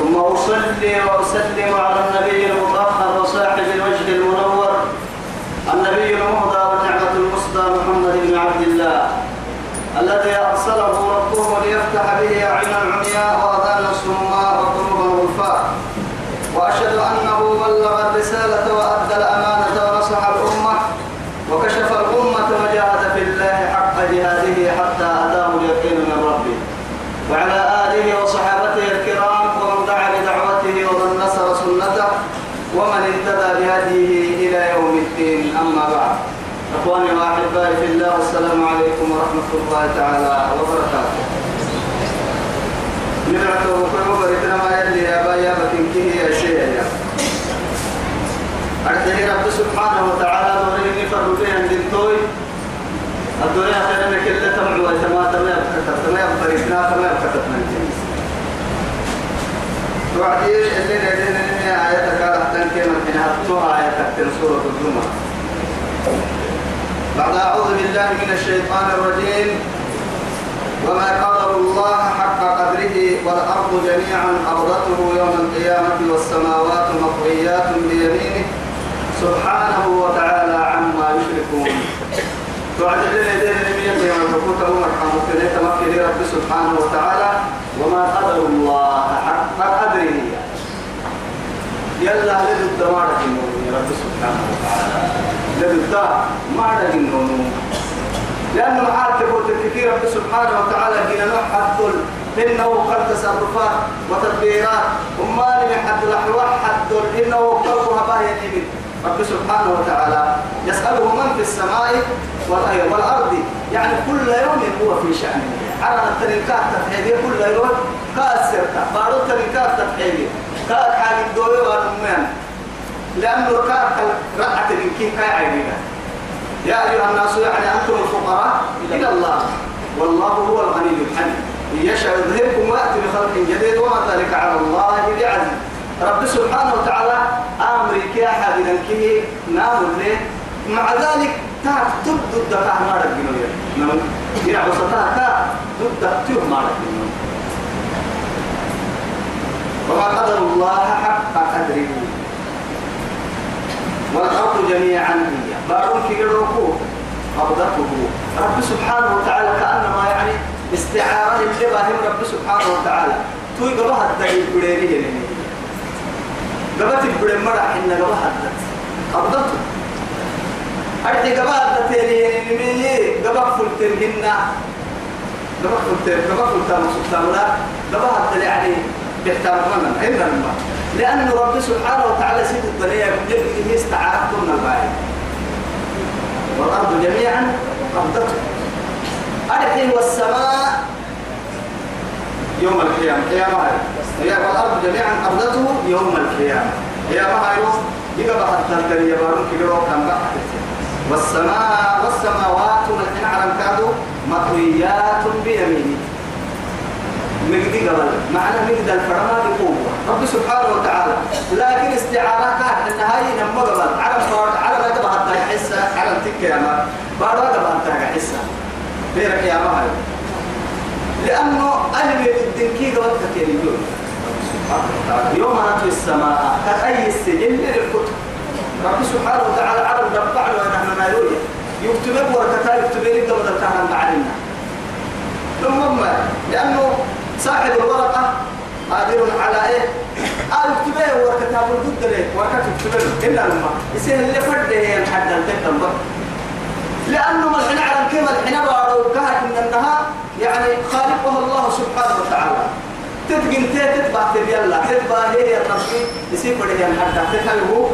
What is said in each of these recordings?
ثم أصلي وأسلم على النبي المطهر وصاحب الوجه المنور. النبي المهدى والنعمة المصدى محمد بن عبد الله الذي أرسله ربه ليفتح به أعين العمياء وأذان الصماء وقلوب الغرفاء وأشهد أنه بلغ الرسالة وأدى الأمانة ونصح الأمة وكشف الأمة وجاهد في الله حق جهاده حتى أتاه اليقين من ربه وعلى آله وصحابته الكرام ومن دعا بدعوته ومن نصر سنته ومن اهتدى بهديه إلى يوم الدين أما بعد وأحبائي في الله. السلام عليكم ورحمة الله تعالى وبركاته. نبعته كل بريتنا ما يلي يا بايا بكنكه يا شيء يا. أرجعني رب سبحانه وتعالى. دوري نفر بين دنتوي الدنيا خير لك اللي تمعوا ويتما تما يبكتت تما يبكتنا تما يبكتت من جنس توعدي اللي ندين نمي آياتك تنكي من حين هبتوها آياتك سورة الزمر بعد أعوذ بالله من الشيطان الرجيم. وما قدر الله حق قدره والأرض جميعا أرضته يوم القيامة والسماوات مطويات بيمينه. سبحانه وتعالى عما يشركون. توعد لنا يدين نبيا يوم الركوت أمر حمد تمكن رب سبحانه وتعالى. وما قدر الله حق قدره. يلا لدى الدمار يا رب سبحانه وتعالى. لدى الدار ما رجل لأنه محال تقول تكثير رب سبحانه وتعالى جينا نوح الظل إنه قد تصرفات وتدبيرات وما لم حد الأحوال حد إنه قلبها باهي الإبن رب سبحانه وتعالى يسأله من في السماء والأرض يعني كل يوم هو في شأن على التنكات تفحيدية كل يوم كاسرتا بارو التنكات تفحيدية كاد حاجة الدولة والأمان لأنه كاد رأت الإنكين كاي عينيها يا أيها الناس يعني أنتم الفقراء إلى الله. والله هو الغني الحميد. يشاء يذهبكم ويأتي بخلق جديد وما ذلك على الله بعزيز. رب سبحانه وتعالى أمرك يا حبيب الكيه نام الليل. مع ذلك تعرف ضد ضد ما رجعنا يا نعم. يا وسطها تا ضد تيه ما رجعنا وما قدر الله حق قدره. والأرض جميعا هي. بارون في الركوع. قبضته رب سبحانه وتعالى كأنما يعني استعارة للباهم رب سبحانه وتعالى. توي قبها الدقيق بديريه قبت البدي مرح إن قبها قبضته أرتي قبها نمي قبها فلترهن قبها فلتر قبها فلتر سبحانه لا قبها الدقيق يعني بيحتاج منا إلا الماء لأن رب سبحانه وتعالى سيد الدنيا يقول لك استعارتم الباقي والأرض جميعا قبضته أرحي والسماء يوم القيامة. قيامة هي؟ والأرض جميعا قبضته يوم القيامة. قيامة هاي يبقى حتى الدنيا بارون كبيرو كان والسماء والسماوات والحين على كادو مطويات بيمينه. مجدي قبل معنى مجد الفرما بقوة. رب سبحانه وتعالى لكن استعارة كانت ان هاي نما قبل. على فرد على ما تبع حتى حسة على التك يا ما. بعد ما تبع حتى حسة. بيرك يا ما لأنه أهل الدنكي قبل كثير يقول يوم نطوي السماء كأي السجن للكتب رب سبحانه وتعالى على الربع ونحن ما يروي يكتب ورقتها يكتب لي قبل الكهرباء معلنا ثم لأنه صاحب الورقة قادر على إيه؟ قال اكتبه وركتها بالضد ليه؟ وركت اكتبه إلا لما. يصير اللي فرده هي الحد التكتم لأنه ما الحين على كيف الحين بارو كهك من النهار يعني خالقها الله سبحانه وتعالى. تتقن تتبع تبيلا تتبع هي الربي يصير فرده الحد تتبعه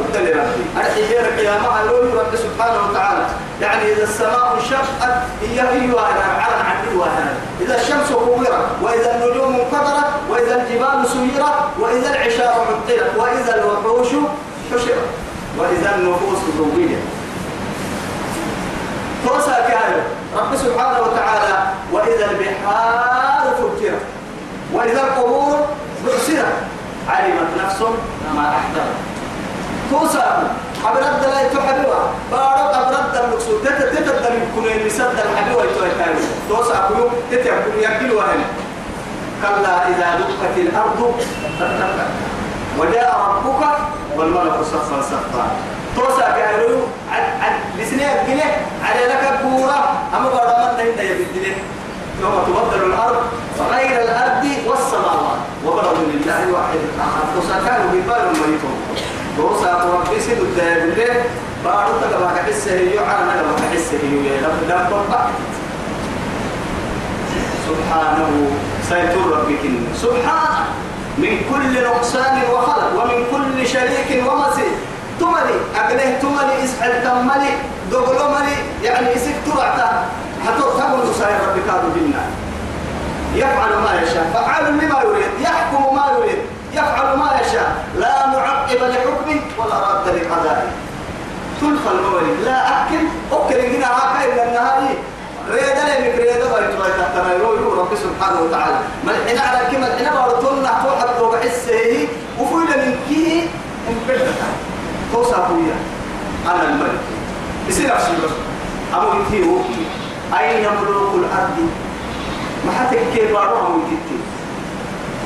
قلت لربي أرحيرك يا معلول رب سبحانه وتعالى يعني إذا السماء انشقت هي أيها على عدوها إذا الشمس كورت وإذا النجوم انقدرت وإذا الجبال سيرت وإذا العشاء عطلت وإذا الوحوش حشرت وإذا النفوس زوجت فرصة كامل رب سبحانه وتعالى وإذا البحار فجرت وإذا القبور بعثرت علمت نفس ما أحدثت توسع أبرد لا يتحدوا بارك أبرد المقصود. تت تت الدم يكون يسد الحبيب ويتوكل توسع كيو تت يكون يكل وهن كلا إذا دقت الأرض وجاء ربك والملك صفا صفا. توسع كأنه عد عد لسنة جنيه على لك بورا. أما بعد ما أنت يبدله يوم تبدل الأرض غير الأرض والسماوات. وبرزوا لله واحد الآخر توسع كانوا ببال ميتون توسع ربي سيد الدائم الليل بارو تقبع كحسه يعلى نقبع كحسه يعلى لفدام سبحانه. سيطر ربك. سبحانه من كل نقصان وخلق ومن كل شريك ومسيح تملي. أقله تملي إسحل تملي. دغلو ملي. يعني إسك ترعتا حتى تقول سائر ربك هذا جنة يفعل ما يشاء. فعال لما يريد. يحكم ما يريد. يفعل ما يشاء. لا معقب لحكمه ولا راد لقضائه. تلقى المولد لا أكل. أكل هنا هكذا إلا النهائي ريدا لي ريدا بايت بايت ترى يقول رب سبحانه وتعالى. ما الحين على كلمة أنا بارتون نحو حتى بحسه وفويل من كيه انبدت توصى فويا أنا الملك. يصير أفسي بس. أبو يتيه أين ملوك الأرض؟ ما حتى كيف بارو هم يتيه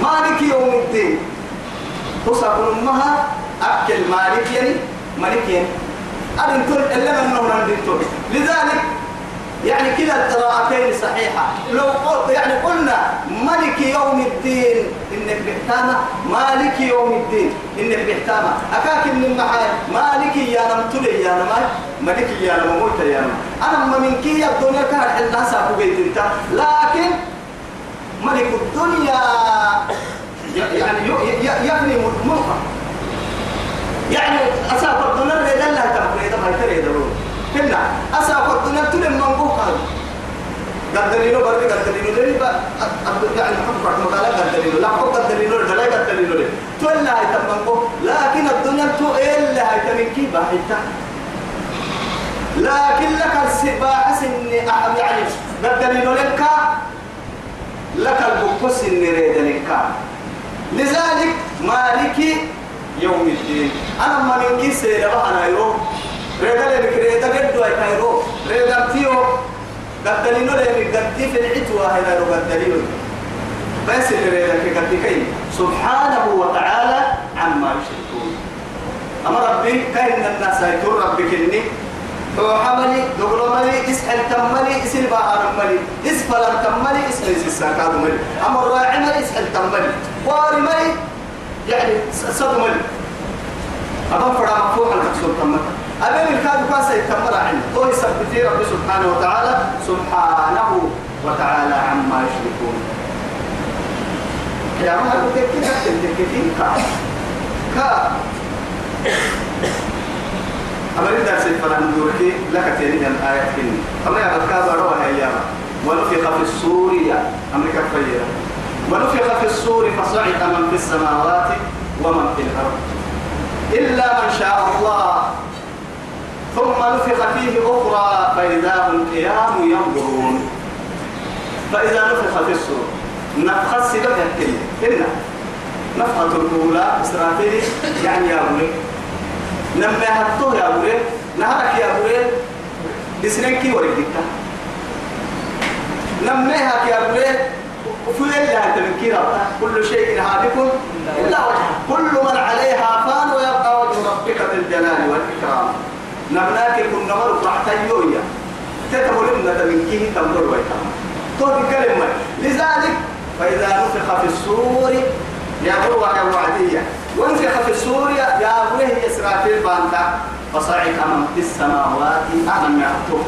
مالك يوم الدين. توصى أمها أكل مالك يعني مالك يعني. أدن تقول إلا من نور لذلك يعني كلا القراءتين صحيحة. لو يعني قلنا ملك يوم الدين إنك بحتامة. مالك يوم الدين إنك بحتامة. أكاك من المحايا مالك يا نم تلي يا نم ملك يا نم موت يا نم أنا ما من كي الدنيا كان حلنا ساقو بيت لكن ملك الدنيا يعني يبني ملكا يعني أسافر الدنيا ريدا لا تبقى ما يتريد كنا أسافر الدنيا تلم من بوكا قدرينو برد قدرينو لين با يعني حفرك مقالة قدرينو لا حب قدرينو لا قدرينو لين تولى هاي تمنكو لكن الدنيا تو إلا هاي تمنكي باحتا لكن لك السباحة سن يعني قدرينو لك لك البقص النريد لك لذلك مالك يوم الدين. أنا ما من كيس أنا يوم ريدا لك ريدا قد واي كايرو ريدا تيو. قدلينو لك قد في العتوة هنا رو قدلينو. بس اللي ريدا كي قد كي. سبحانه وتعالى عما يشركون. أما ربي كاين الناس يكون ربك إني حملي دغلو ملي اسحل تملي اسل باهر ملي اسفل تملي اسل الساكاد ملي أما الراعي ملي اسحل تملي واري ملي يعني صد ملي أبا فرا مفتوح المكسور تملي أبين الكاد كاسة يكمل عند هو يثبت رب سبحانه وتعالى سبحانه وتعالى عما يشركون. يا ما هو كيف كيف كا كا أمر الدرس الفلان دوركي لك تاني من آيات كني. أما يا الكاب روها يا ونفخ في الصور يا. أمريكا فيرا ونفخ في الصور فصعد من في السماوات ومن في الأرض. إلا من شاء الله. ثم نفخ فيه أخرى فإذا هم قيام ينظرون. فإذا نفخ في الصور. نفخ السبب يحكي إن نفخة الأولى إسرافيل يعني يا أبوي نما هتو يا أبوي نهارك يا أبوي بسنكي ورقتك نما هك يا أبوي وفي الله تنكير كل شيء هالك إلا وجهه كل من عليها فان ويبقى وجه ربك ذي الجلال والإكرام. نبناك كنا مرة رحتي يويا. تتبولنا تمنكيه تمر ويتام تو بكلمة. لذلك فإذا نفخ في السور يا روح يا وعدية. ونفخ في السور يا أبوه إسرافيل بانتا. فصعد من في السماوات أعلم يعطوه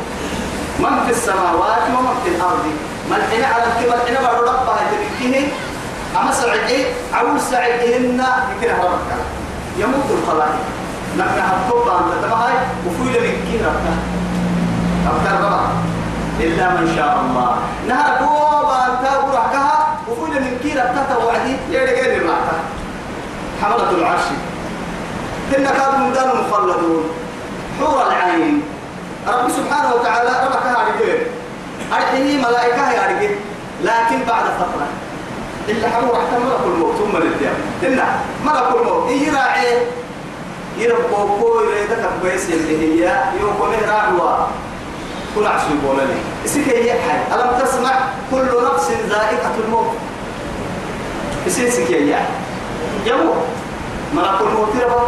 من في السماوات ومن في الأرض. من حين على الكبر حين بعد ربها تبكيه أما سعيد عول سعيدهن يمكن ربك. يمد الخلائق نحن هتوبة أنت تبعي وفويل من كين ربك. أبتر ربك إلا من شاء الله. نهار دوبا أنت ورحكها وفويل من كين ربك. توعدي غير الرحكة حملة العرش. إن كانوا مدان مخلدون. حور العين. رب سبحانه وتعالى ربك هارجين أرحيه ملائكة هارجين لكن بعد فترة. إلا حمور حتى ملك الموت. ثم الديام إلا ملك الموت. إيه راعي؟ يربو كو يريدك كويس اللي هي يوكو راعوا كل عشر بولني إسيك هي حي. ألم تسمع كل نفس ذائقة الموت؟ إسيك هي يموت ملك الموت ربو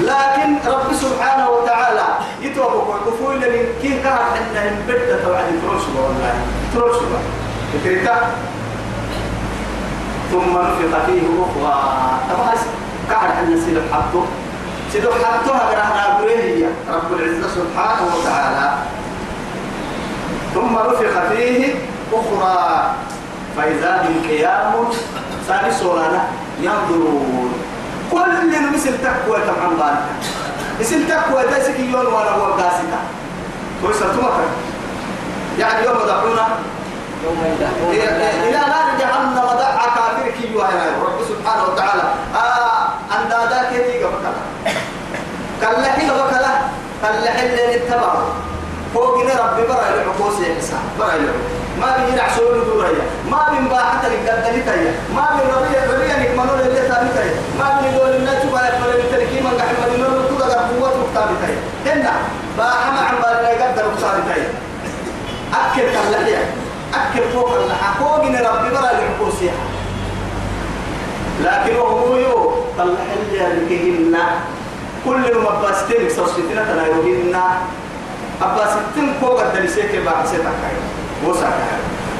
لكن رب سبحانه وتعالى يتوبك ويقفوا لي كي كان حنا بدة توعد تروش والله تروش فكرتا ثم نفخ فيه أخرى. طبعا كان حنا سيد حطه سيد حطه هجرنا بريه رب العزة سبحانه وتعالى. ثم نفخ فيه أخرى. فإذا هم قيام ثالث ينظرون. كل مثل تقوى تمام بان مثل تقوى تسكي يوم ولا هو قاستا توسلتمك يعني يوم دعونا إلى نار جهنم دعا كافر كي يوهي رب سبحانه وتعالى. آه أندادا كي قبكلا كاللحي قبكلا كاللحي اللي اتبعه فوقنا ربي برا العقوس يحسا برا العقوس ما بيجي نعسول دوريا ما بين باحة لقدلتيا ما بين ربيع ربيع نكملوا اللي ثابتيا ما بين دول الناس ولا يقبل التركيب من قاعد من نور كل قوة ثابتيا هنا باحة مع بالله يقدر ثابتيا أكل كاللحية. أكل فوق اللحى فوقنا ربي برا العقوس يحسا لكن هو يو طلع اللي كل ما باستيك سوسيتنا تنايوهن أبا ستين فوق الدلسيك بعد ستك وسعك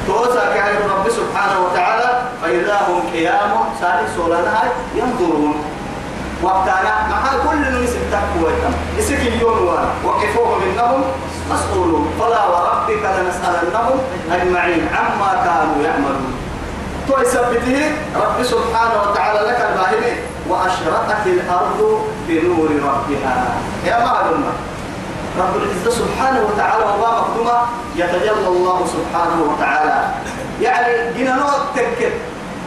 توسعك رب سبحانه وتعالى فإذا هم قيام سالي سولنا ينظرون. وقتنا مع كل نمس التقوى اسك اليوم وقفوهم إنهم مسؤولون. فلا وربك لنسألنهم أجمعين عما كانوا يعملون. تو يثبته رب سبحانه وتعالى لك الباهمة وأشرقت الأرض بنور ربها. يا معلومة رب العزة سبحانه وتعالى وما مقدمة يتجلى الله سبحانه وتعالى. يعني جينا نوع تكت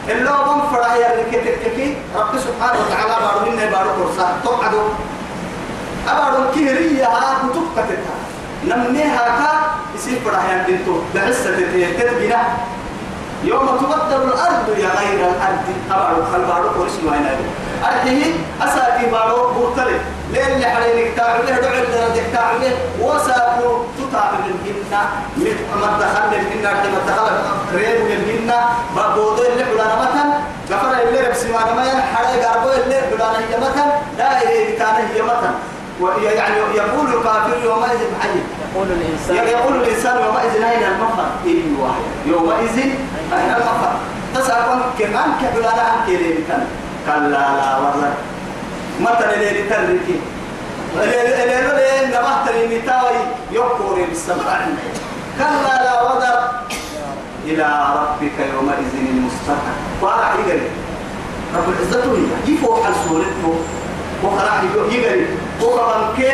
اللي هو من فرح يرك تككي رب سبحانه وتعالى بارو منا بارو كرسا تقعدوا أبارو كهرية ها كتب كتتها نمنيها كا يصير فرح يندنتو بحسة تتبنا يوم تبدل الأرض يا غير الأرض. أبارو خل بارو كرسي ما ينادي أرحيه أساتي بارو بورتلي لين اللي حرينك تعمله دعو الدرجة تعمله وساكو تتعمل الجنة. ما دخل الجنة ما دخل ريب الجنة. بابودو اللي حلانا مثلا. غفر اللي ربسي ما نما حري قربو اللي حلانا هي مثلا. دائرة كان هي مثلا. يعني يقول الكافر يومئذ حي. يقول الإنسان. يقول الإنسان يومئذ أين المفر؟ أيوه يومئذ أين المفر تسأل كمان كحلانا عن كيرين كان كلا لا والله مثلا اللي تركي اللي اللي نبهت لي متاوي يقول بالسماء كلا لا وذر إلى ربك يومئذ المستقر وراح يقري رب العزة هي يفوق على سورته وراح يقري وكمان كي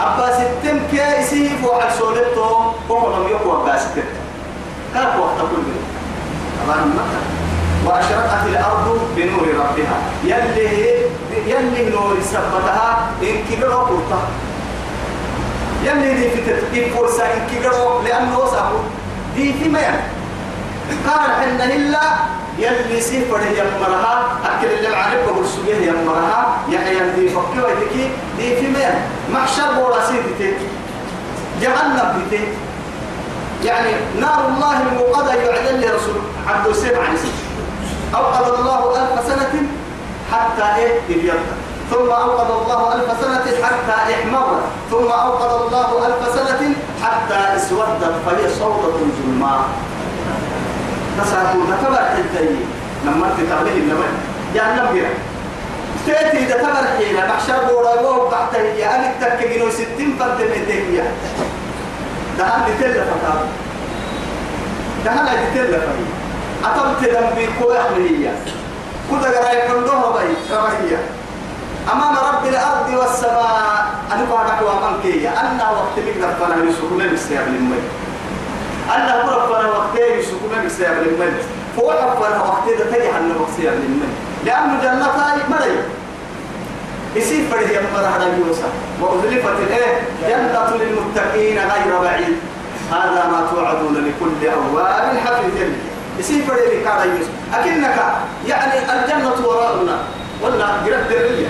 أبا ستم كي يسي فوق على سورته وكمان يقوى أبا ستم كيف وقت كل وأشرقت الأرض بنور ربها. يلي يلي نور سبتها إن كبروا قرطة. يلي دي في تتكيب فرصة إن كبروا لأنه سابوا دي في ميان كان حنا إلا يلي سيفر يمرها أكل اللي معرفة بقول سبيه يمرها يحيى دي فكي ويتكي دي في ميان محشر بورا سيدتي. جهنم بيتي. يعني نار الله الموقدة يعلن لرسول عبد السيف عن أوقد الله ألف سنة حتى إيه؟ يبيض ثم أوقد الله ألف سنة حتى إحمر ثم أوقد الله ألف سنة حتى اسودت فهي صوتة ظلماء نسأل نتبع التي لما أنت تعمل النمل جهنم بيرا تأتي إذا تبر حيلة محشر بورا وهو بعته يا أنا تكجنو ستين فرد من تهيا دهان دهان لتلة فتاة أتمت ذنبي كوي أحملية كنت قرأي كلها بي رمهية أمام رب الأرض والسماء أنا بعدك وأمام كي أنا وقت مقدر فانا يسوكنا بسياب للمي أنا ربنا وقت يسوكنا بسياب للمي فوق ربنا وقت إذا تجي حنا بسياب للمي لأنه جنة مري. يصير فرد يمر هذا يوسف وأزلفت الإيه جنة للمتقين غير بعيد. هذا ما توعدون لكل أواب حفيظ. يصير فرد كذا يوسف أكنك يعني الجنة وراءنا ولا قرب درية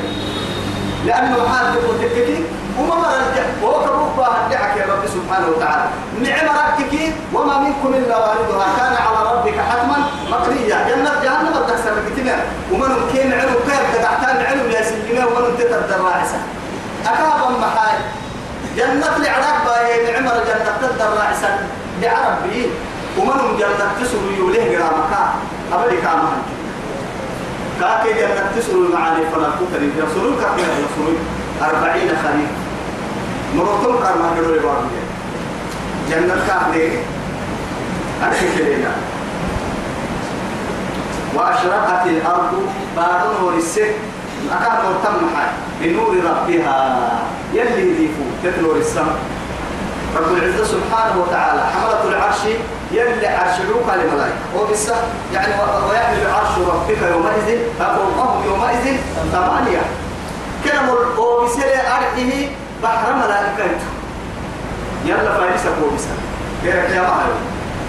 لأنه حال تكتكي وما مر الجنة. وهو كروبا هدعك يا رب سبحانه وتعالى. نعم ربك وما منكم إلا واردها. كان على ربك حتما مقضيا جنة جهنم تكسر كتنا ومن كين علم كيف تحتاج علم يا سلمة ومن تتر راعسة أكابا محاي. جنة لعراق باي نعم جنة تتر راعسة لعربي ومن جنة تسر يوليه قرامك أبدي كامان كاكي جنة تسر المعاني فلا كتري يصلون كاكي يصلون أربعين خريف مرتم كارما كدو لبارو جنة كاكي. أرشك لنا وأشرقت الأرض نور السك أكاد مرتم حي بنور ربها. يلي يضيفو تتنور السماء رب العزة سبحانه وتعالى حملة العرش عرشعوك لملائكة وبس يعني ويحمل عرش ربك يومئذ فوقهم يومئذ ثمانية. كلام وبسل أرحه بحر ملائكة يلا فارسك وبس كيرك يا معلم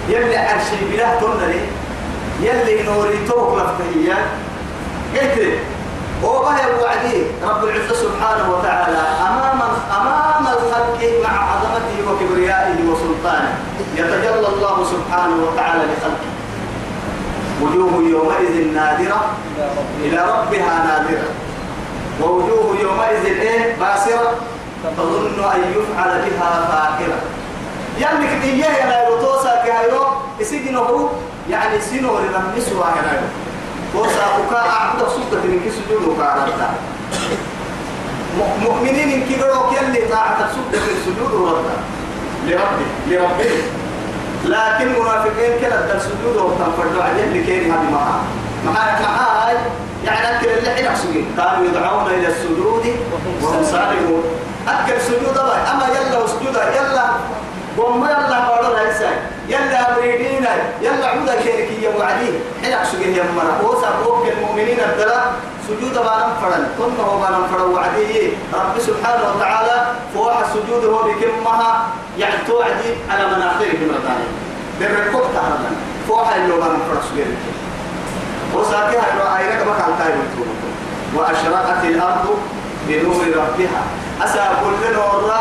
يلي عرشي بلا تنري يلي نوري توك لفتهيا قلت وبهي وعدي رب العزة سبحانه وتعالى أمام أمام الخلق مع عظمته وكبريائه وسلطانه. يتجلى الله سبحانه وتعالى لخلقه. وجوه يومئذ نادرة إلى ربها نادرة. ووجوه يومئذ إيه؟ باسرة. تظن أن يفعل بها فاكرة يملك إياه يا توسا كهيرو يسجنه يعني سنور لم نسوا هنا توسا كوكا أعبد سلطة من كي سجود وكارتا مؤمنين إن كبروا كل طاعة سلطة في السجود وردا لربه لربه لكن منافقين كلا الدر سجود وتنفردوا عليه لكين هذه معها معها معها يعني أكل اللي حين أحسجين كانوا يدعون إلى السجود وهم صالحون أكل سجود الله أما يلا وسجود يلا وما يلا بارو هيسا يلا مريدين يلا عودا كيرك يا وعدي حين أحسجين يا مرا وسا بوك المؤمنين الدلا. سجود بانم فرن. ثم هو بانم فرن وعدي. رب سبحانه وتعالى فوح السجود هو بكمها. يعني توعدي على مناخيرهم رتاني بالركوب تعالى فوح اللي بانم فرن سجود وساكها إنه أيرك ما كان تايم وأشرقت الأرض بنور ربها. أسا كل نور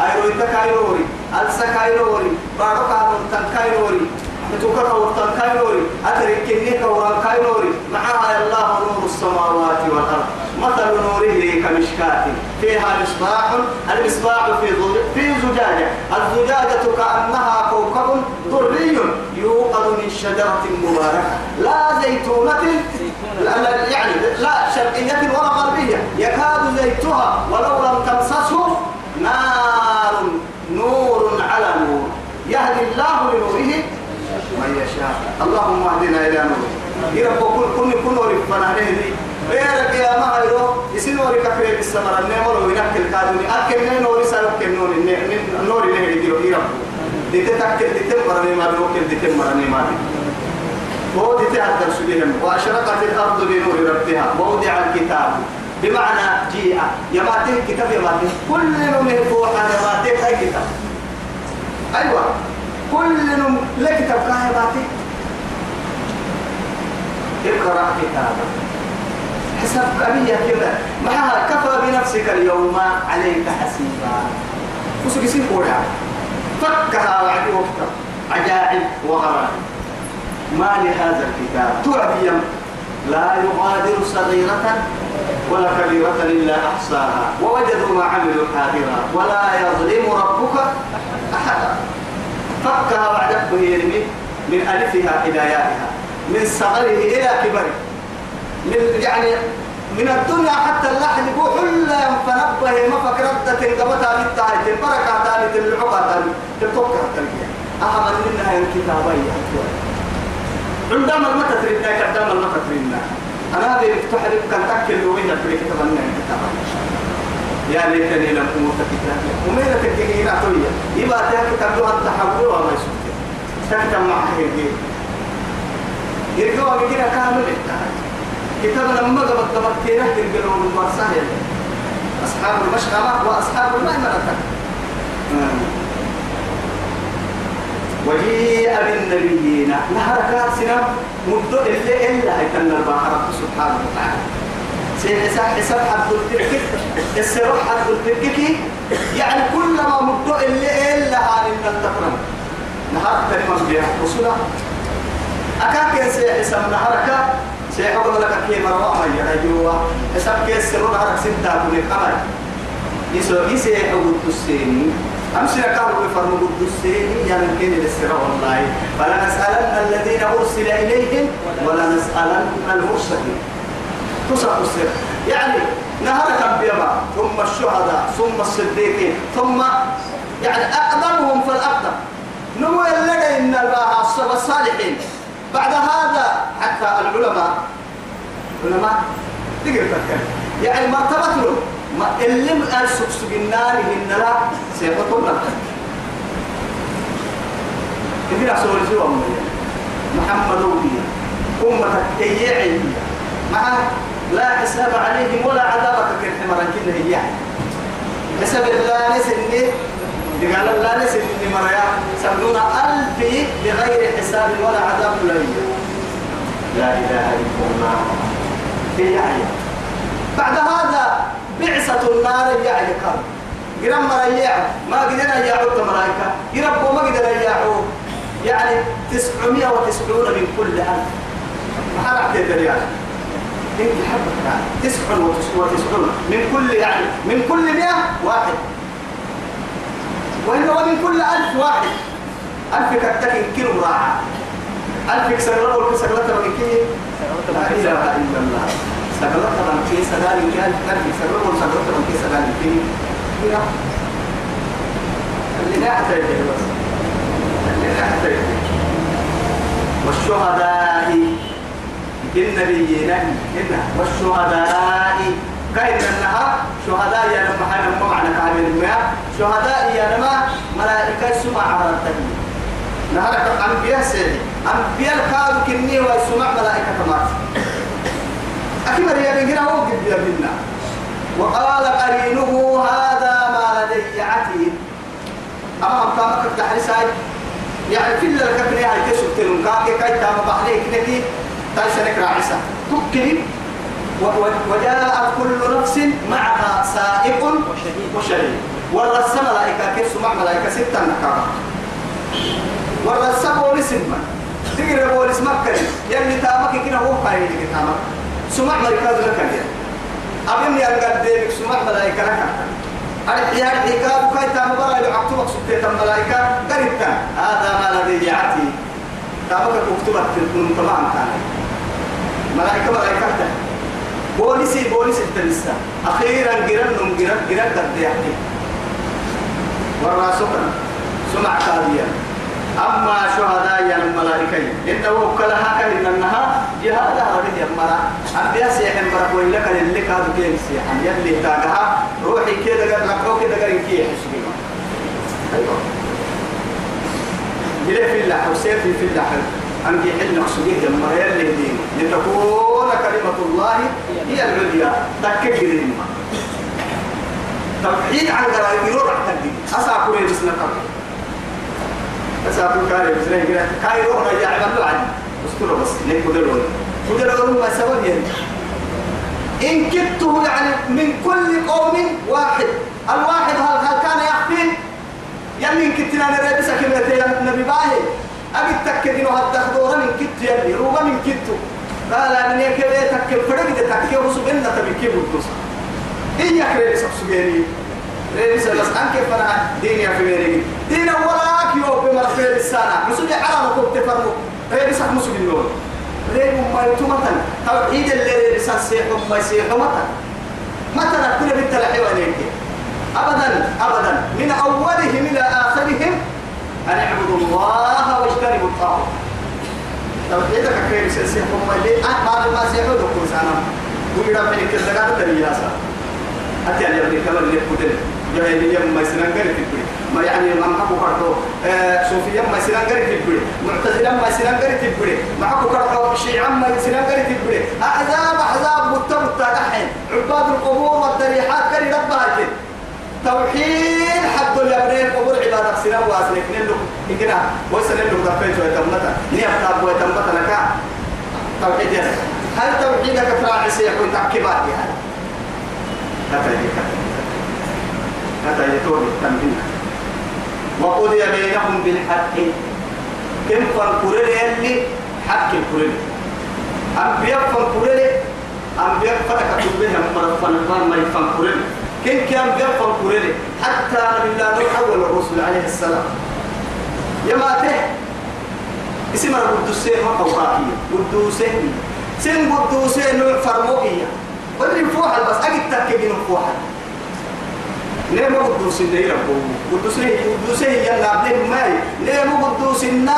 أيرو تكايروري ألسا كايروري بارك عن تنكايروري توكا كورتان كايروري أترك كنيك وران كايروري معها الله نور السماوات والأرض مثل نوره كمشكاة فيها مصباح المصباح في في زجاجة الزجاجة كأنها كوكب دري يوقد من شجرة مباركة لا زيتونة لا يعني لا شرقية ولا غربية يكاد زيتها ولو لم تمسسه نار يهدي الله لنوره من يشاء. اللهم اهدنا إلى نوره. يرب كل كل كل نور فنانه. دي بيرك يا ما هيرو يسين نور كفر بالسمر النمر وينك الكادوني أكل نور سالك النور النور اللي هي دي يرب دي تتكل دي تمرني ما بنوكل دي تمرني ما هو دي تهدر سبيهم وأشرقت الأرض بنور ربها. ووضع الكتاب. بمعنى جيء. يماته كتاب يماته كل من فوق يماته هاي كتاب. أيوه. كل نم لك تبقى يماته اقرا كتابك. حساب أبيه كذا معها كفى بنفسك اليوم عليك حسيبا. وسوق يصير قولها فكها وعدي وقتها عجائب وغرائب. ما لهذا الكتاب. تعدي لا يغادر صغيرة ولا كبيرة إلا أحصاها. ووجدوا ما عملوا حاضرا. ولا يظلم ربك أحدا فكها وعدته يرمي من ألفها إلى يائها. من صغره إلى كبره. من يعني من الدنيا حتى اللحن بوحل فنبه ما فكرت تنقبتها بالتالي البركة تالي العقى تالي تتوقع تلقيها أحمد منها الكتابية عندما ما تتريدنا كدام ما تتريدنا أنا هذه تحرك كان تأكل وين تريد تبنى الكتاب يا ليتني لم أموت كتابي. ومين تكينا تويا يبقى تهك تبدو أن تحول وما يسوي. تكتب معه يجي يرجعوا بكنا كامل كتاب لما قبض قبض كينا ترجعوا من مرساه أصحاب المشأمة وأصحاب الميمنة وجيء بالنبيين. نهرك سنة مدة اللي إلا هيتن البحر سبحانه وتعالى. سيحساب حساب حد التركك السروح حد التركك يعني كلما مدة اللي إلا هان إن التفرم نهار كلمة بيها. رسولة أكاك سيحساب نهرك سيحب لك كي مرة ما يجوا حساب كيس سرور نهرك سنتا كل القمر يسوع يسيحب التسيني أمسنا كانوا بفرموا قدسين يعني كين للسراء والله. فلا نسألن الذين أرسل إليهم ولا نسألن المرسلين. تصح السر يعني نهرك الأنبياء ثم الشهداء ثم الصديقين ثم يعني أقدمهم فالأقدم نمو اللقى إن الصالحين؟ بعد هذا حتى العلماء. علماء؟ تقدر تفكر يعني مرتبة له. ما اللي قال سكسك النار إن لا لك كثير أسول سوى محمد أمتك تيعي مع لا حساب عليهم ولا عذابك كالحمر كنا هي حساب الله نسني قال الله نسني مريا. سبعون ألف بغير حساب ولا عذاب لا لا إله إلا الله. هي بعد هذا بعثة النار يعني كان قرم مريع ما قدرنا يعود ملائكة. قرب ما قدر يعود يعني تسعمية وتسعون من كل ألف. ما حرق الدريان انت حبك يعني من كل يعني من كل مئة واحد. وإنه من كل ألف واحد. ألف كتك كيلو راعة ألف له والكسر له من كي. لا إله إلا الله. سقلت من كي سدال كي ألف كسر له وسقلت من كي سدال كي. اللي لا أحتاج بس. اللي لا أحتاج والشهداء النبيين إن والشهداء كاين انها شهداء يا لما حنا ما معنى كامل الماء شهداء يا لما ملائكه سمع على التنين نهارك انبياء سيدي انبياء قالوا كني وسمع ملائكه كما أكيد يا بنجنا هو قد يا بنا وقال قرينه هذا ما لدي عتيد اما قامك التحريس يعني كل الكبني هاي تسكتون كاكي كاي تام بحليك نكي تايسنك راعسة. تكلي وجاءت كل نفس معها سائق وشهيد. والرسم ملائكة كيف سمع ملائكة ستة نكارة والرسم بوليس ما. تقرأ بوليس مكة يعني تامك كنا هو قايل تامك. سمع ملائكة لك يعني أبني أقدمك سمع ملائكة لك. أرحي أرحي كابو كاي تام برا يعقتو مقصود الملائكة. قريبتا هذا ما لدي يعتي تامك كتبت من طبعا كان. ملائكة ملائكة بوليسي بوليس التلسة أخيرا جرن نم جرن جرن قد يحكي والراسخنا سمع كاذيا أما شهداء الملائكة إنه كلها كان إنها جهاد هذه المرأة أنبياء سيحن برك وإلا كان اللي كادوا كين سيحن يلي تاجها روحي كده قد ركعوا كده قد كي حسبي أيوه. جلي في الله حسين في الله أن يحل مقصوديه لما يلي دين لتكون كلمة الله هي العليا. تكبر ما توحيد عن قرائب يروح تكبر أسا كوري بسنا قبل أسا كوري كاري بسنا يقول كاي روح رجع عمل له عن أسكره بس. ليه قدرون قدرون ما سوى يعني. إن كدته يعني من كل قوم واحد. الواحد هل, كان يخفي يعني إن كدتنا نرى بس كلمة النبي باهي. أبي تكد إنه هتاخدوها من كت يلي روبا من كتو قال من يكبي تكل؟ فرق ده تكل. وسبنا تبكي بودوس إيه يكرر لسه سجيني ليس بس أنك فنا دين يا فيري دين ولا كيو بمرفي السنة مسجد حرام كوب تفرمو ليس مسجد النور ليه ما يتومتن توحيد اللي لسان سيحهم ما يسيحهم متن متن كل بنت لحيوانيك أبدا أبدا. من أولهم إلى آخرهم أن اعبدوا الله واجتنبوا الطاغوت. توحيدك كيف سيسيحكم اللي أحمد ما سيحوا لكم سانا ويرا من كذا ترياسا أتي أن يبني كمان اللي بدل. جاهلية ما يسنان قري في البري ما يعني ما محبو كرتو. صوفيا ما يسنان قري في معتزلة ما يسنان قري في البري محبو كرتو شيعا ما يسنان قري في البري أحزاب أحزاب متمتة الحين عباد القبور والضريحات كري رب توحيد حد اليمنين قبول عبادة سنة واسنك نلو إكنا ويسن نلو دفيت ويتمتا نيفتاب ويتمتا لك. توحيد هل توحيدك تراعي سيكون تحكيبات يعني هذا هذا يتوب التنبيه وقضي بينهم بالحق. كم فانكوري اللي حق الكوري أنبياء فانكوري أنبياء فتك تبهم مرفان ما يفانكوري كم كان أنبياء فانكوري حتى الله نوح أول الرسل عليه السلام. يما ته. اسم القدوسين وقوقاهية قدوسين سن قدوسين نوع فرموكية ولي فوحل بس أجد تكيين فوحل. ليه ما قدوس اللي ربو. قدوس ليه قدوس يلا عبدين ماي. ليه ما قدوس النا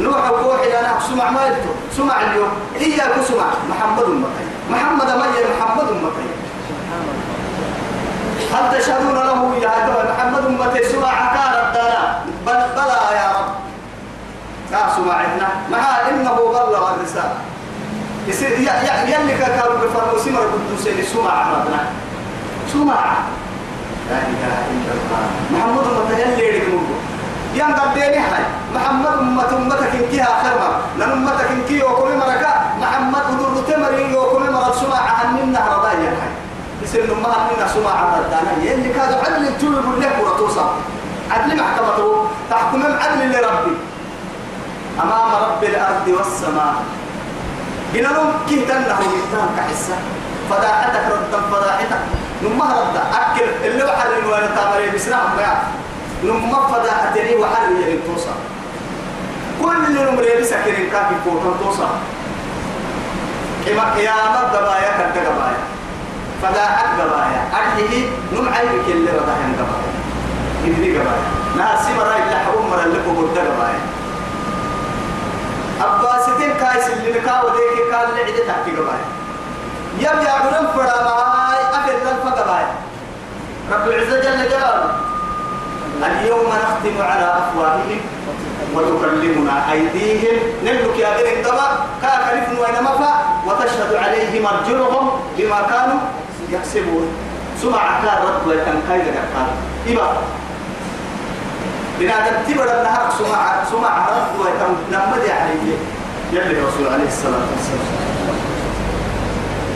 نوح إلى أنا سمع ما يلتو سمع اليوم. إياك سمع. محمد أمتي محمد ما محمد أمتي هل تشهدون له يا محمد أمتي سمع عكار الدانا؟ بل بلى يا رب. لا سمعتنا مع إنه بلغ الرسالة. يصير يلي كانوا بفرموا سمر قدوسين سمع ربنا. سمع. لا إله إلا الله. محمد ما يان قديني هاي محمد أمة أمتك إنكيها آخر مرة. لأن أمتك إنكي وكل مرة محمد ودر تمرين وكل مرة سمع عننا رضايا هاي يصير لما عننا سمع ردانا يلي كادوا عدل تقول لك ورتوصل عدل محكمته تحكم عدل لربي أمام رب الأرض والسماء. قلنا لهم كي تنه ويتان كحسة. فضاحتك ردا فضاحتك نما ردا. أكل اللي بحر الوالد تامري بسنام ما نما فضاحتني وحر يلي توصل كل نمري بسكرين كافي فوتن توصل كما قيامة قبايا كنت قبايا فضاحت قبايا. أرحيه نمعي بك اللي رضاحن قبايا. إذني قبايا. ناسي مرا إلا حبوم مرا لكم قد قبايا. أباستين كايس اللي نكاو ديك قال لي عدة تحكي قبايا. يم يا بنم فرا معاي أفل لنفا قبايا. رب العزة جل جلاله. اليوم نختم على أفواههم وتكلمنا أيديهم. نملك يا بني الدبا. كاكلف وين مفا وتشهد عليهم أرجلهم بما كانوا يكسبون سمع كان رد ويتنكاي لك إبا. بنادم تبر النهار سمع سمع رد ويتم نمد عليه. يلي الرسول عليه الصلاة والسلام.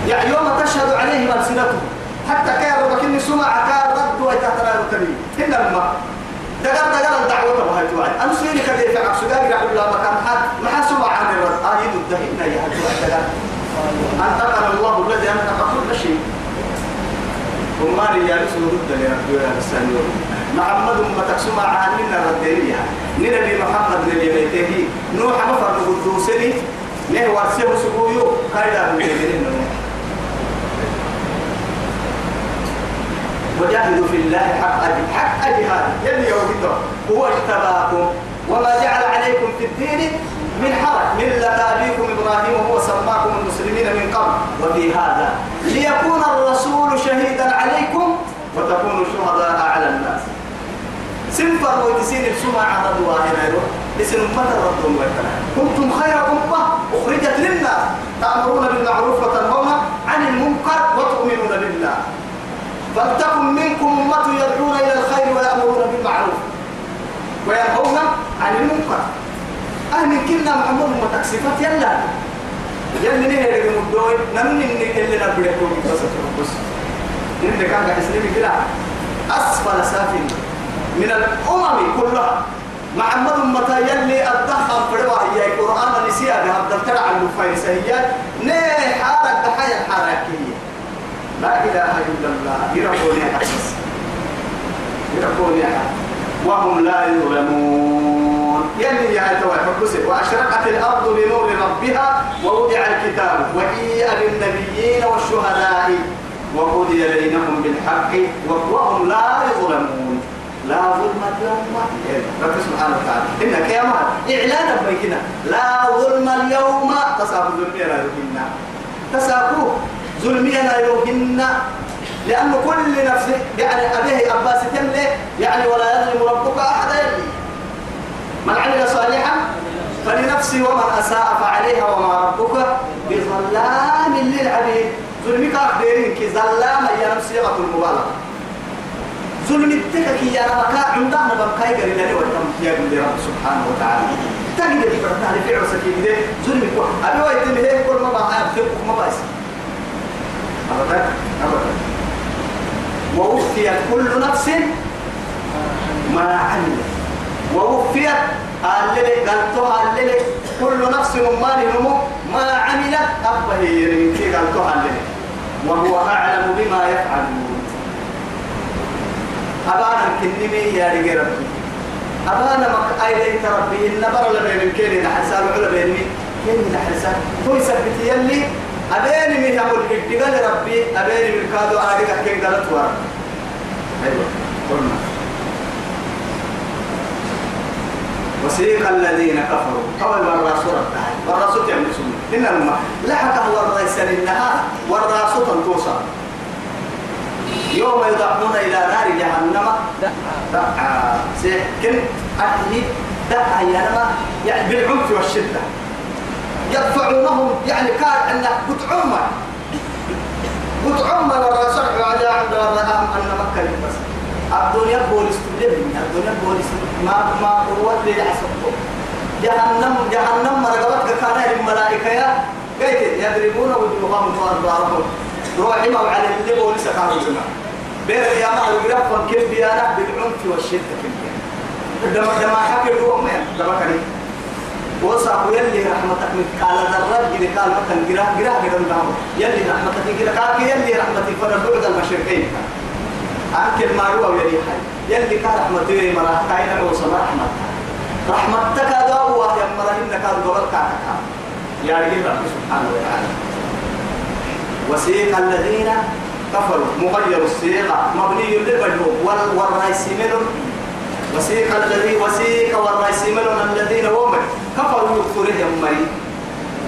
يعني يوم تشهد عليهم ألسنتهم. حتى كان ربكني سمع كان رد ويتهتنا الكريم إن الماء دقر دقر الدعوة بهاي توعد. أنا سيني كذي في عكس دقر عبد الله مكان. حد ما سمع عن الرد آيد الدهينا يا هدوء دقر أنتقل الله الذي شيء وما يا رسول رد لي ربي يا رسول محمد ما تكسم عننا ردينيا نبي محمد نبي بيته نوح مفر قدوسني نه ورسه سبويو كايدا بيدين وجاهدوا في الله حق حق جهاد. يلي هو اجتباكم. وما جعل عليكم في الدين من حرج. ملة أبيكم إبراهيم وهو سماكم المسلمين من قبل. وفي هذا ليكون الرسول شهيدا عليكم وتكونوا شهداء على الناس. سنفر وتسين السمع على الظواهر اسم أمة الرب كنتم خير أمة أخرجت للناس. تأمرون بالمعروف وتنهون عن المنكر وتؤمنون بالله. فلتكن منكم أمة يدعون إلى الخير ويأمرون بالمعروف. وينهون عن المنكر. أهل كنا محمود ما تكسفت يلا. يلا نهي لكم الدوي نمني اللي نبريكم بس بس إن كان كإسلامي كلا أسفل سافل. من الأمم كلها. محمد متى يلي الدخل فروا هي القرآن نسيها بها ترى عن الفايسيات نه حارك دحيا حركية لا إله إلا الله. يربوني حسس يربوني وهم لا يظلمون. يلي يا توي وأشرقت الأرض بنور ربها ووضع الكتاب. وجيء بالنبيين والشهداء. وقضي بينهم بالحق. وهم لا يظلمون. لا ظلم اليوم رب سبحانه وتعالى. إن كيما إعلانا بيتنا لا ظلم اليوم. تصاب ظلمنا يوهن تسابوا ظلمنا يوهن لأن كل نفس يعني أبيه أباس تملي يعني ولا يظلم ربك أحدا. من عمل صالحا فلنفسه ومن أساء فعليها وما ربك بظلام للعبيد. ظلمك أخبرين كي ظلام يا نفسي غط المبالغة ظلم التكك يا ربك عندنا بمكاي قال لي وتم يا رب سبحانه وتعالى. تجد في برتاح في عرسك كده ظلم كو أبي وقت اللي هي كل ما بقى يفتح ما بس أبدا؟ أبدا. ووفيت كل نفس ما عملت. ووفيت اللي قالتها اللي كل نفس ما نمو ما عملت أبه يرمي قالتها اللي وهو أعلم بما يفعلون. أبانا كنمي يا رجال ربي. أبانا مك أيدي ربي إن برا لبين كيني نحسان وعلى بيني كيني نحسان هو يثبت يلي أبيني من أقول إدقال ربي أبيني من كادو آدقا كين قالت ورا أيوة قلنا. وسيق الذين كفروا. قبل والرسول التعالى والرسول تعمل سنة إن الماء لحق هو الرئيس للنهار والرسول توصل يوم يدعون إلى نار جهنم. دعا سيكن أهلي دعا ينما يعني بالعنف والشدة. يدفعونهم يعني كان أنه بتعمى بتعمى والرسول على عند الله أن مكة بس الدنيا بوليس تبلغني الدنيا بوليس ما ما قوة حسبكم جهنم جهنم مرقبتك كان الملائكة يا قيت يضربون وجوههم وأدبارهم روحي ما على اللي بوليس كانوا زمان بين يا ما الجرافة كيف بيانا بالعنف والشدة كيف دم دم حكي هو ما دم كني وصاحب يلي رحمتك من قال ذرات جل قال مثلا جراه كده نعم يلي رحمتك قال يلي رحمتك فرد بعد المشرقين أنكر ما هو يلي حي. يلي كان رحمتي مرا كاين وصل رحمتك. رحمتك دعوة يا مرا إنك كاتك يا رجل رب سبحانه وتعالى. وسيق الذين كفروا. مغير الصيغة مبني للمجهول والرئيس منهم. وسيق الذي وسيق والرئيس منهم الذين هم. كفروا يكفرهم مري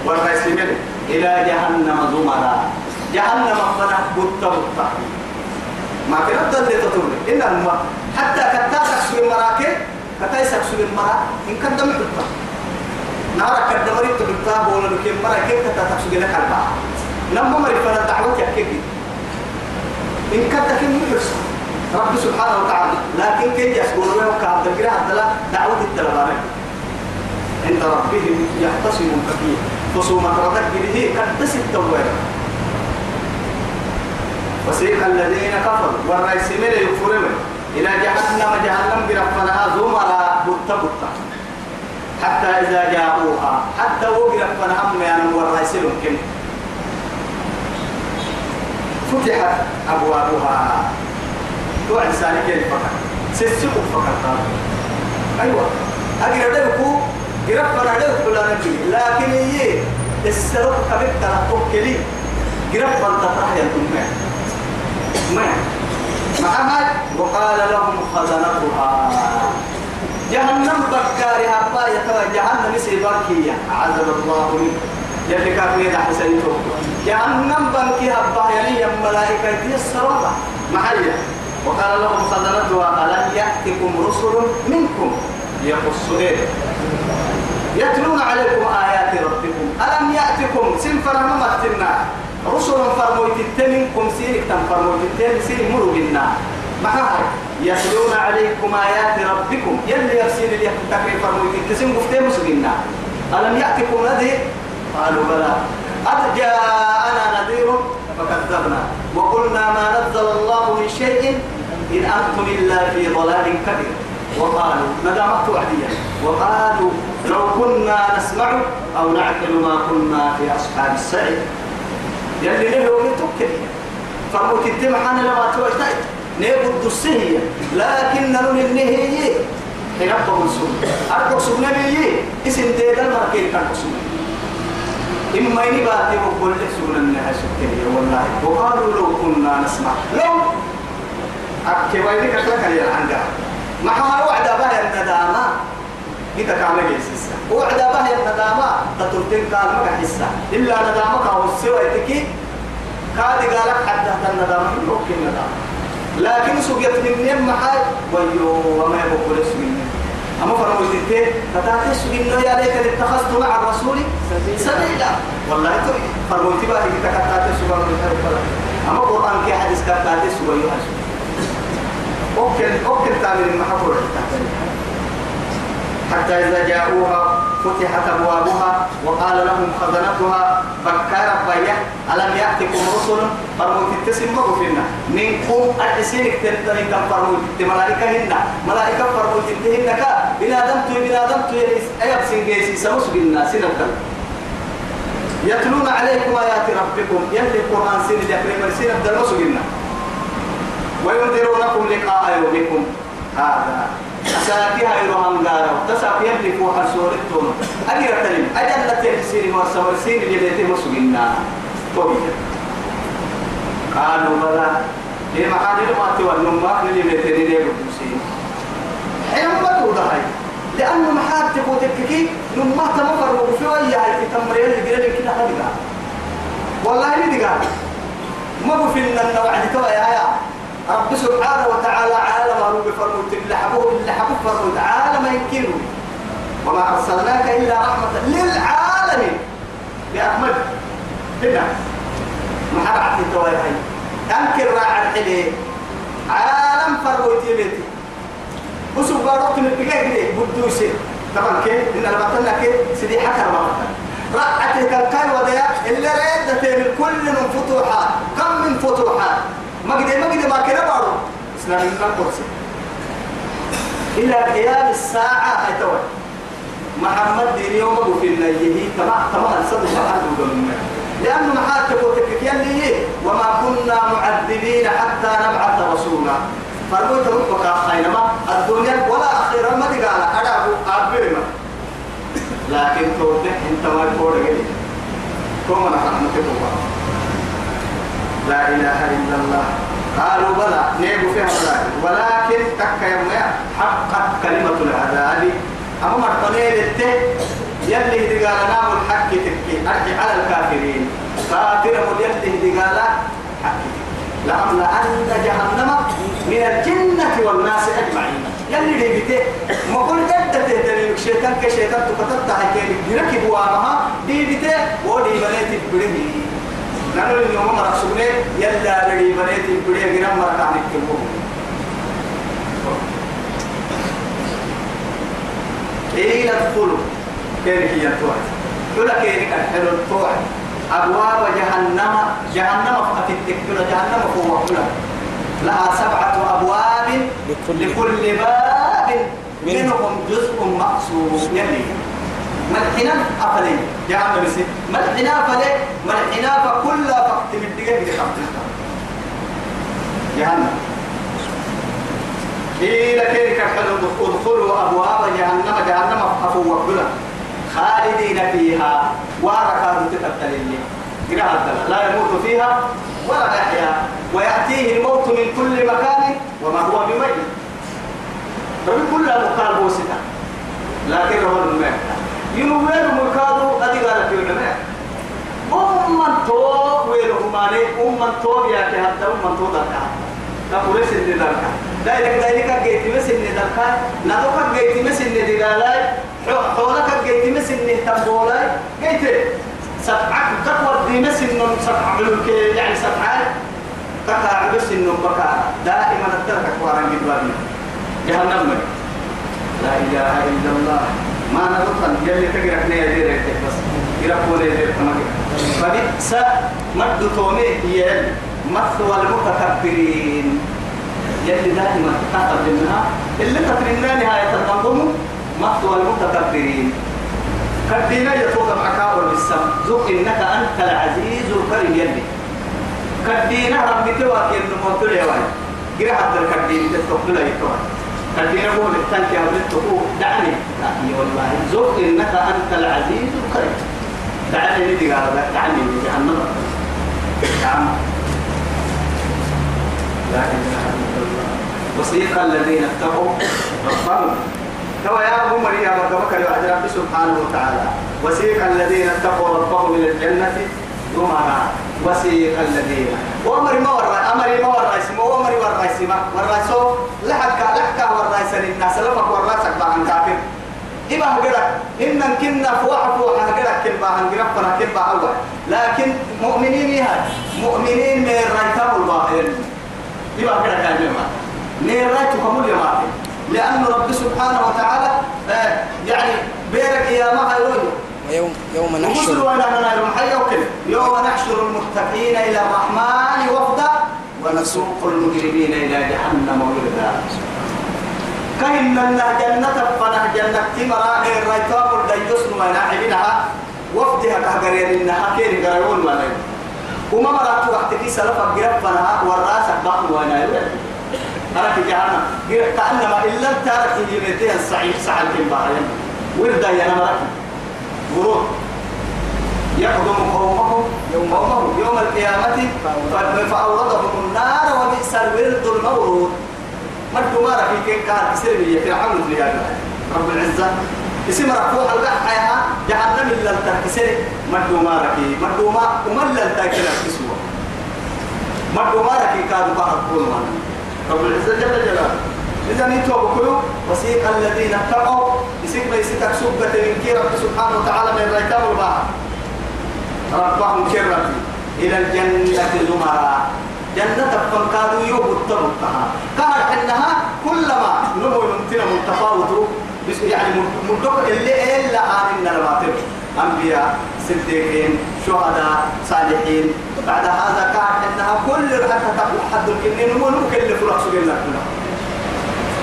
والرئيس منهم. إلى جهنم زمرا. جهنم بطة بطة ما كنا اللي تطول إن الماء. حتى كتا تكسر المراكب كتا يسكسر المرا إن كدم حطة نارا كدمري تبطة بولا لكي مرا كيف كتا تكسر لك البعض نمو مري فنا دعوة يحكي إن كنت كن يحرص رب سبحانه وتعالى. لكن كي يسكن ويوم كعبد الجراه عبدالله دعوة التلبانة عند ربهم يحتصمون فيه خصومة ربك به قد التوبة وسيق الذين كفروا. والرئيس من يكفرون إلى جهنم جهنم برفنها زمرا بطة بطة حتى إذا جاءوها حتى وقرف فنهم يعني والرئيس يمكن فتحت أبوابها. توعد سالك الفقر سيسوق فقط. أيوة. أجر دلكو قرب فنا دلكو لا نجي. لكن هي السرق كبير ترى توكلي قرب فنا تطرح ينتم ما محمد وقال لهم خزنتها. جهنم بكارها باية جهنم سيباركية عذب الله منه. يلي كان يدع حسينته جهنم يعني يا ملائكة. يسرون محيا وقال لهم خزنتها ألم يأتكم رسل منكم؟ يقصون يتلون عليكم آيات ربكم. ألم يأتكم؟ سنفر ممتنا رسل فرموت منكم سيرك تم فرموت سير مروا بنا معها يتلون عليكم آيات ربكم. يلي يفسير اللي يحكي فرموت تسين قفتين مسلمنا ألم يأتكم نذير؟ قالوا بلى. قد جاءنا نذير فكذبنا. وقلنا ما نزل الله من شيء إن أنتم إلا في ضلال كبير. وقالوا ندامت وعديا وقالوا لو كنا نسمع أو نعقل ما كنا في أصحاب السعير. يلي له من تكل فموت الدمحان لما توجدت نيبد السهية لكن نرون النهي حين أبقى منسوب أرقى سبنبي اسم ديدا المركين سبنبي إما إني باتي وقول لك سبنا النهاية سبتني والله وقالوا لو كنا نسمع. لو. أكي ويدك لك يا عندها ما حما وعد بها الندامة. إذا كان جيسيسا وعد بها الندامة؟ تطلتين قال ما حسا إلا ندامة كاو السوى يتكي. كادي قالك حتى الندامة. ممكن الندامة؟ لكن سوقيت من يم محل ويو وما يبقى لسوين أما فرموا الدين فتاتي سوين يا ليت اتخذت مع الرسول سبيلا. والله فرموا تبا هي تكتاتي سوين من أما القرآن كي حديث كتاتي سوين يحسن أوكل أوكل تعمل المحفور حتى إذا جاءوها فتحت أبوابها وقال لهم خزنتها فكار بيا ألم يأتكم رسل فرموا تتسم فينا منكم أحسينك تنتهي كم فرموا ملائكة هن ملائكة فرموا تنتهي كا بنا دمت بنا دمت أيب سنجيسي سمس بالناس نبتل يتلون عليكم آيات ربكم يلي القرآن سين اليكريم سين مسجنا وينذرونكم لقاء يومكم هذا أساكيها يروهم دارا تساك يلي فوق سورتهم أجر تلم أجل تلسين مرسول سين اللي بيته مسجنا طويل قالوا بلى لما قال لما تولوا ما اللي بيته اللي بيته حين ما توضحي لأنه محاد تقول تككي نما تمفر وفي ويا هاي تمرين اللي قال كده هذا والله اللي قال ما بفين لنا وعد توا يا رب سبحانه وتعالى عالم أروب فرموت اللي حبوه اللي حبوه فرموت عالم يمكنه وما أرسلناك إلا رحمة للعالمين. يا أحمد هنا. محرعة توا يا هاي. أنكر راعي الحلي. عالم فرموت يمتي وسوق بارك من بقى كده بدوسي. طبعا كي إن البطلنا كي سدي حكر ما رأت كالكاي وديا اللي رأيت من كل من فتوحات. كم من فتوحات؟ ما قد ما كنا بارو إسلام من قرص إلى قيام الساعة هتوي محمد دين يوم أبو في النية تمام تمام. الصدق محل ودم لأنه محل تقول يلي وما كنا معذبين حتى نبعث رسولا. فرموت ربك خينما الدنيا ولا أخيرا ما تقال. أدعو أبرما لكن توضح انت ما تقول لي كم أنا حرمت لا إله إلا الله. قالوا بلى نيبو فيها ولكن ولكن تك يوم حقت كلمة العذاب. أما مرتنين الته يلي قال نام الحق تكي. أرجع على الكافرين. كافر يلي قال حق لأملأن جهنم من الجنة والناس أجمعين. يلي دي بيته ما كل جد تهتني شيطان كشيطان تكتبت هكذا يركب وامها دي ودي بنيت بره نحن اليوم مرة سبني يلا بدي بنيت بره غير مرة كانت كمو إيه يدخلوا كيف توعد ولا كيف كان توعد أبواب جهنم جهنم فتتكل جهنم فوق لها سبعة أبواب لكل- باب منهم جزء مقصود. يلي. ملحنا أفلي. جهنم بس ملحنا أفلي ملحنا فكل فقت من دقيقة خمسة. جهنم قيل كيف ادخلوا أبواب جهنم جهنم أفوق خالدين فيها. وركاد تتبتلين لا يموت فيها ولا يحيا. ويأتيه الموت من كل مكان وما هو بميت. ربي كل مكان بوسطة. لكن هو الماء ينوير مكادو أدي قال في الماء أمم تو ويرو مالي أمم تو يا كهتا أمم تو دكا تقول سن دكا دايلك دايلك جيت مسن دكا نادوك جيت مسن دلالاي حولك جيت مسن تبولاي جيت تقوى دي مسن سبع ملوك يعني سبعات تقع بس إنه بكى دائما الترك قرآن جدواني جهنم لا إله إلا الله. ما ندخل يلي تقرأ نيا ديرك بس. يرقوا لي ديرك ما فبئس مد تومي هي مثوى المتكبرين. يلي دائما تقبل منها اللي تترنا نهاية التنظم مثوى المتكبرين. كدينا يتوقع معك والسم ذوق إنك أنت العزيز الكريم يلي. كدينا ربك واكين نموت لي واي جرى حتى الكدين تتوقع لي توي بالتانك يا ولد تقول دعني. دعني والله. ذوق إنك أنت العزيز الكريم. دعني ندي قال دعني ندي جهنم نعم لا إله إلا الله. وسيق الذين اتقوا ربهم. كما يا أبو مريم وكما يعد رب سبحانه وتعالى. وسيق الذين اتقوا ربهم إلى الجنة زمرا وسيق الذين. وأمر ما ورا أمر ما ورا اسمه وأمر ورا اسمه. ورا سو لحك لحك ورا سن الناس لما ورا سك عن كافر. إما هجرك إن كنا فوح فوح هجرك باهن جرب فنا كل أول. لكن مؤمنين هاد مؤمنين من ريتاب الباهر إما هجرك يا جماعة. نيرتك مول يا لأن رب سبحانه وتعالى آه يعني بيرك يا ما هيروي يوم ومثل نحشر. يوم يوم نحشر المتقين إلى الرحمن وفدا ونسوق المجرمين إلى جهنم وردا. كهن النه جنة فنه جنة تمرا الريتاب الديوس وناعبينها وفدها كهجرين إنها كين جريون ولا وما مرات وقت في سلف الجرب فنها والراس بحر ونايل أنا في جهنم. كأنما إلا تارك يمتين الصعيد سعد بعدين وردا يا نمرك ورود يقدم يوم قومهم يوم القيامة. فأوردهم النار وبئس الورد المورود. ما الدمار في كين كان كسر في عمل في رب العزة. اسم رفوع القحيها جهنم إلا التركسر ما الدمار في ما الدمار ومن التاكل الكسوة ما الدمار في كاد بحر كل رب العزة جل جلاله. إذا نتوب كلو وسيق الذين اتقوا يسيق ما يسيقك سبة من كي رب سبحانه وتعالى من ريتام البحر. ربهم كرتي إلى الجنة زمرا. جنة فانكادوا يوب التبقها كهر إنها كلما نمو يمتنا متفاوت. يعني مدوك اللي إلا آمنا الماتب أنبياء صديقين شهداء صالحين. بعد هذا كهر إنها كل حتى تقول حد الكنين نمو نمو كل فرق سبيل الله. كلها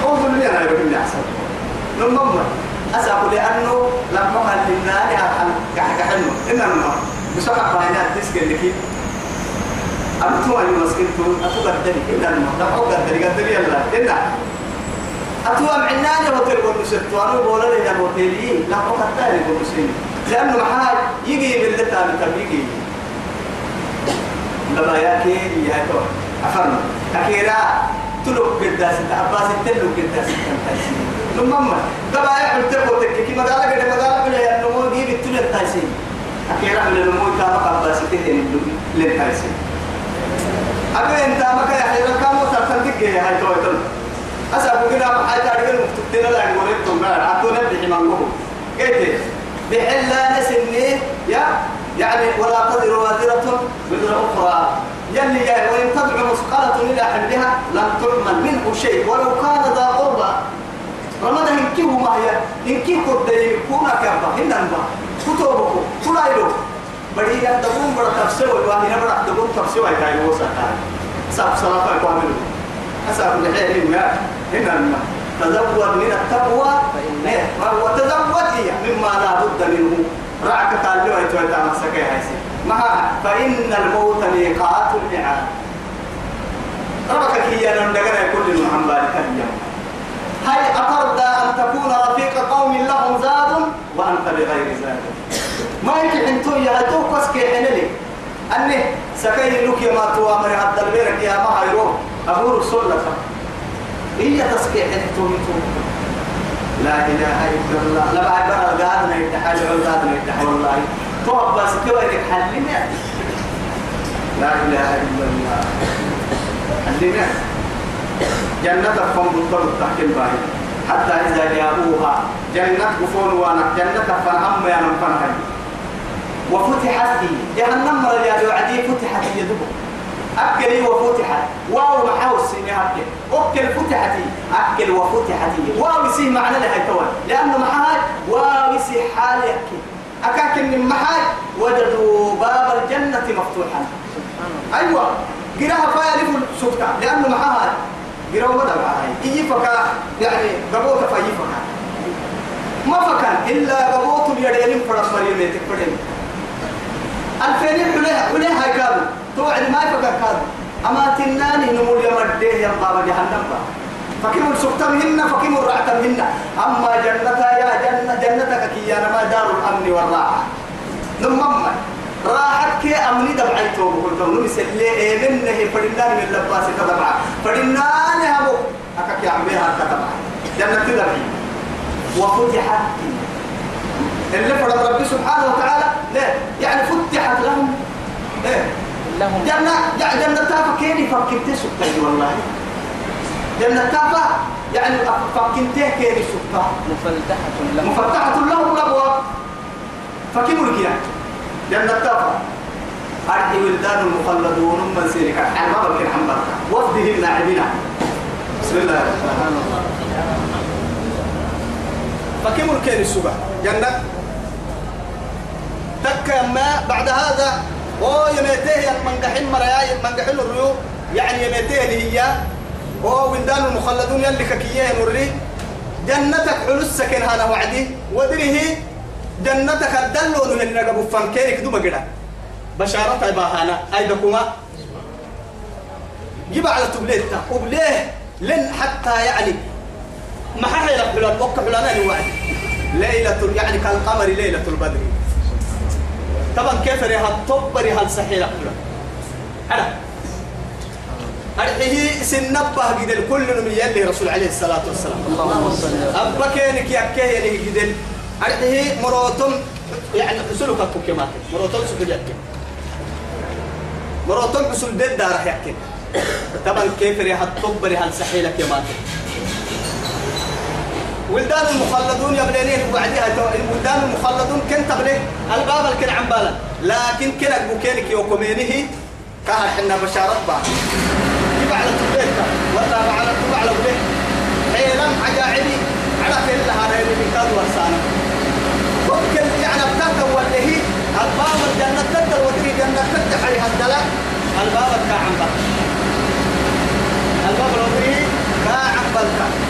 أوضل لي أنا يقول لي أحسن. نمو أسأل لأنه لما قال لنا أنا كحكحنه إنما بسرعة باينات تسكن لكي أنتم أي مسكنتم إلا المهدف أو قدري قدري يلا إلا أتوقع معناني هوتيل ونسيتو أنا بولا لي الهوتيلي لا أو قدري ونسيني لأنه محاج. يجي من اللي تابي تبيجي لما يأتي يأتي أفرنا أكيرا تلوك قداس عباس تلوك قداس نمما دبا يحل تبو تكي. كما قال قد ما قال بلا نمو دي بتلوك تايسين أكيرا من النمو كما عباس تلوك للتايسين أبي أنت ما كان يحيى كم ترتدك يا هاي توي تل أسأل حاجة أرجع مكتوبين لا نقول لكم ما عطونا بحما نقول قلت بحلا نسني يا يعني ولا تذر وازرة وزر أخرى يلي جاي وإن تدعو مثقلة إلى حملها لم تعمل منه شيء. ولو كان ذا قربى رمضان إنكيه ما هي؟ إنكيه قد يكون كربا هنا كتبه كلايلو بدي يدبون برا تفسير والواهنا برا تدبون تفسير وهي كاي وسا كاي سب صلاة يقامل أسأل الحين ما هنا ما تزود من التقوى وتزود مما لا بد منه. رعك قال له أنت وأنت ما فإن الموت ميقات الميعاد ربك هي نندقنا كل محمد اليوم. هل أترضى أن تكون رفيق قوم لهم زاد وأنت بغير زاد؟ ما يمكن انتو يا تو كوس كي حنلي. أني سكاي لوك يا ما تو أمر عبد البيرك يا ما هيرو. رسول الله هي تسكي انتو انتو لا إله إلا الله. لا بعد بقى قادنا يتحال قادنا يتحال والله. تو بس بدك حلنا لا إله إلا الله. حلنا جنة فم بطل تحكي باهي. حتى إذا جاءوها جنة غفون وأنا جنة فنهم يا من فنهم وفتحت هي جهنم يا وعدي فتحت هي دبو أكل وفتحت. واو محاو السنة أكل أكل هي أكل هي واو يسيه معنى لها التوان لأنه محاج واو يسيه حال أكاكل من محاج وجدوا باب الجنة مفتوحا. أيوة. قراها فيالف سكتة لأنه محاج قراوا مدى معاي إيه فكا يعني قبوت فاي فكا. ما فكان إلا قبوت اليدين فرس مريم يتكفرين الفين حليها حليها كادو. توعد ما يفكر كادو. أما تناني نمول يا مديه يا بابا جهنم فكيم مهنا فكيم الرعتة مهنا أما جنة يا جنة جنتك كي أنا ما دار الأمن والراحة. نمم راحت كي أمني دمعي توبه قلت له مسلي إيه منه فدنان من لباسي كدمع فدنان هبو. أكاك يا عميها كدمع جنة تدمعي وفتحت. اللي فرض ربي سبحانه وتعالى ليه يعني فتحت لهم. ليه لهم. جنة يعني جنة تافا كيني فكنت سكتي والله. جنة تافا يعني فكنت كيني سكتي مفتحة لهم مفتحة لهم الأبواب فكيف الكيان جنة تافا أرحي ولدان المخلدون من سيرك الحمام بن حنبل وفدهم ناعبنا بسم الله. الرحمن الرحيم فكم الكين السبع جنة تك ما بعد هذا. يميته من قحين مرايا من قحين الريو يعني يميته هي أو ولدان المخلدون يلي ككية نوري جنتك حلو السكن هذا وعدي. ودره جنتك الدلون اللي نقبوا فانكيرك دوما كده بشارة باهانا أيدكما جيب على تبليتا. وبليه لن حتى يعني ما حي لك حلال. وقت حلال الوعد ليلة يعني كالقمر ليلة البدر. طبعا كيف ريها الطبري هل صحيح لك حلال. أرحيه سنبه قد الكل من يلي رسول عليه الصلاة والسلام. اللهم صل أبا كينك يا كينك قد أرحيه مروتم يعني حسلك كوكيمات مروتم سكجك مروتم حسل دد دار يحكي طبعا كيف ريها الطبري هل صحيح لك يا ماتي ولدان المخلدون يبلينين وبعدها ولدان المخلدون كنت بليه الباب الكن عن بالا. لكن كنك بوكينك يوكمينه كهر حنا بشارات بعض قد ورسانا ممكن يعني بتاتا واللي هي الباب الجنة تتا وتري جنة تتا عليها الدلاء الباب الكاعم بك الباب الوضعي كاعم بك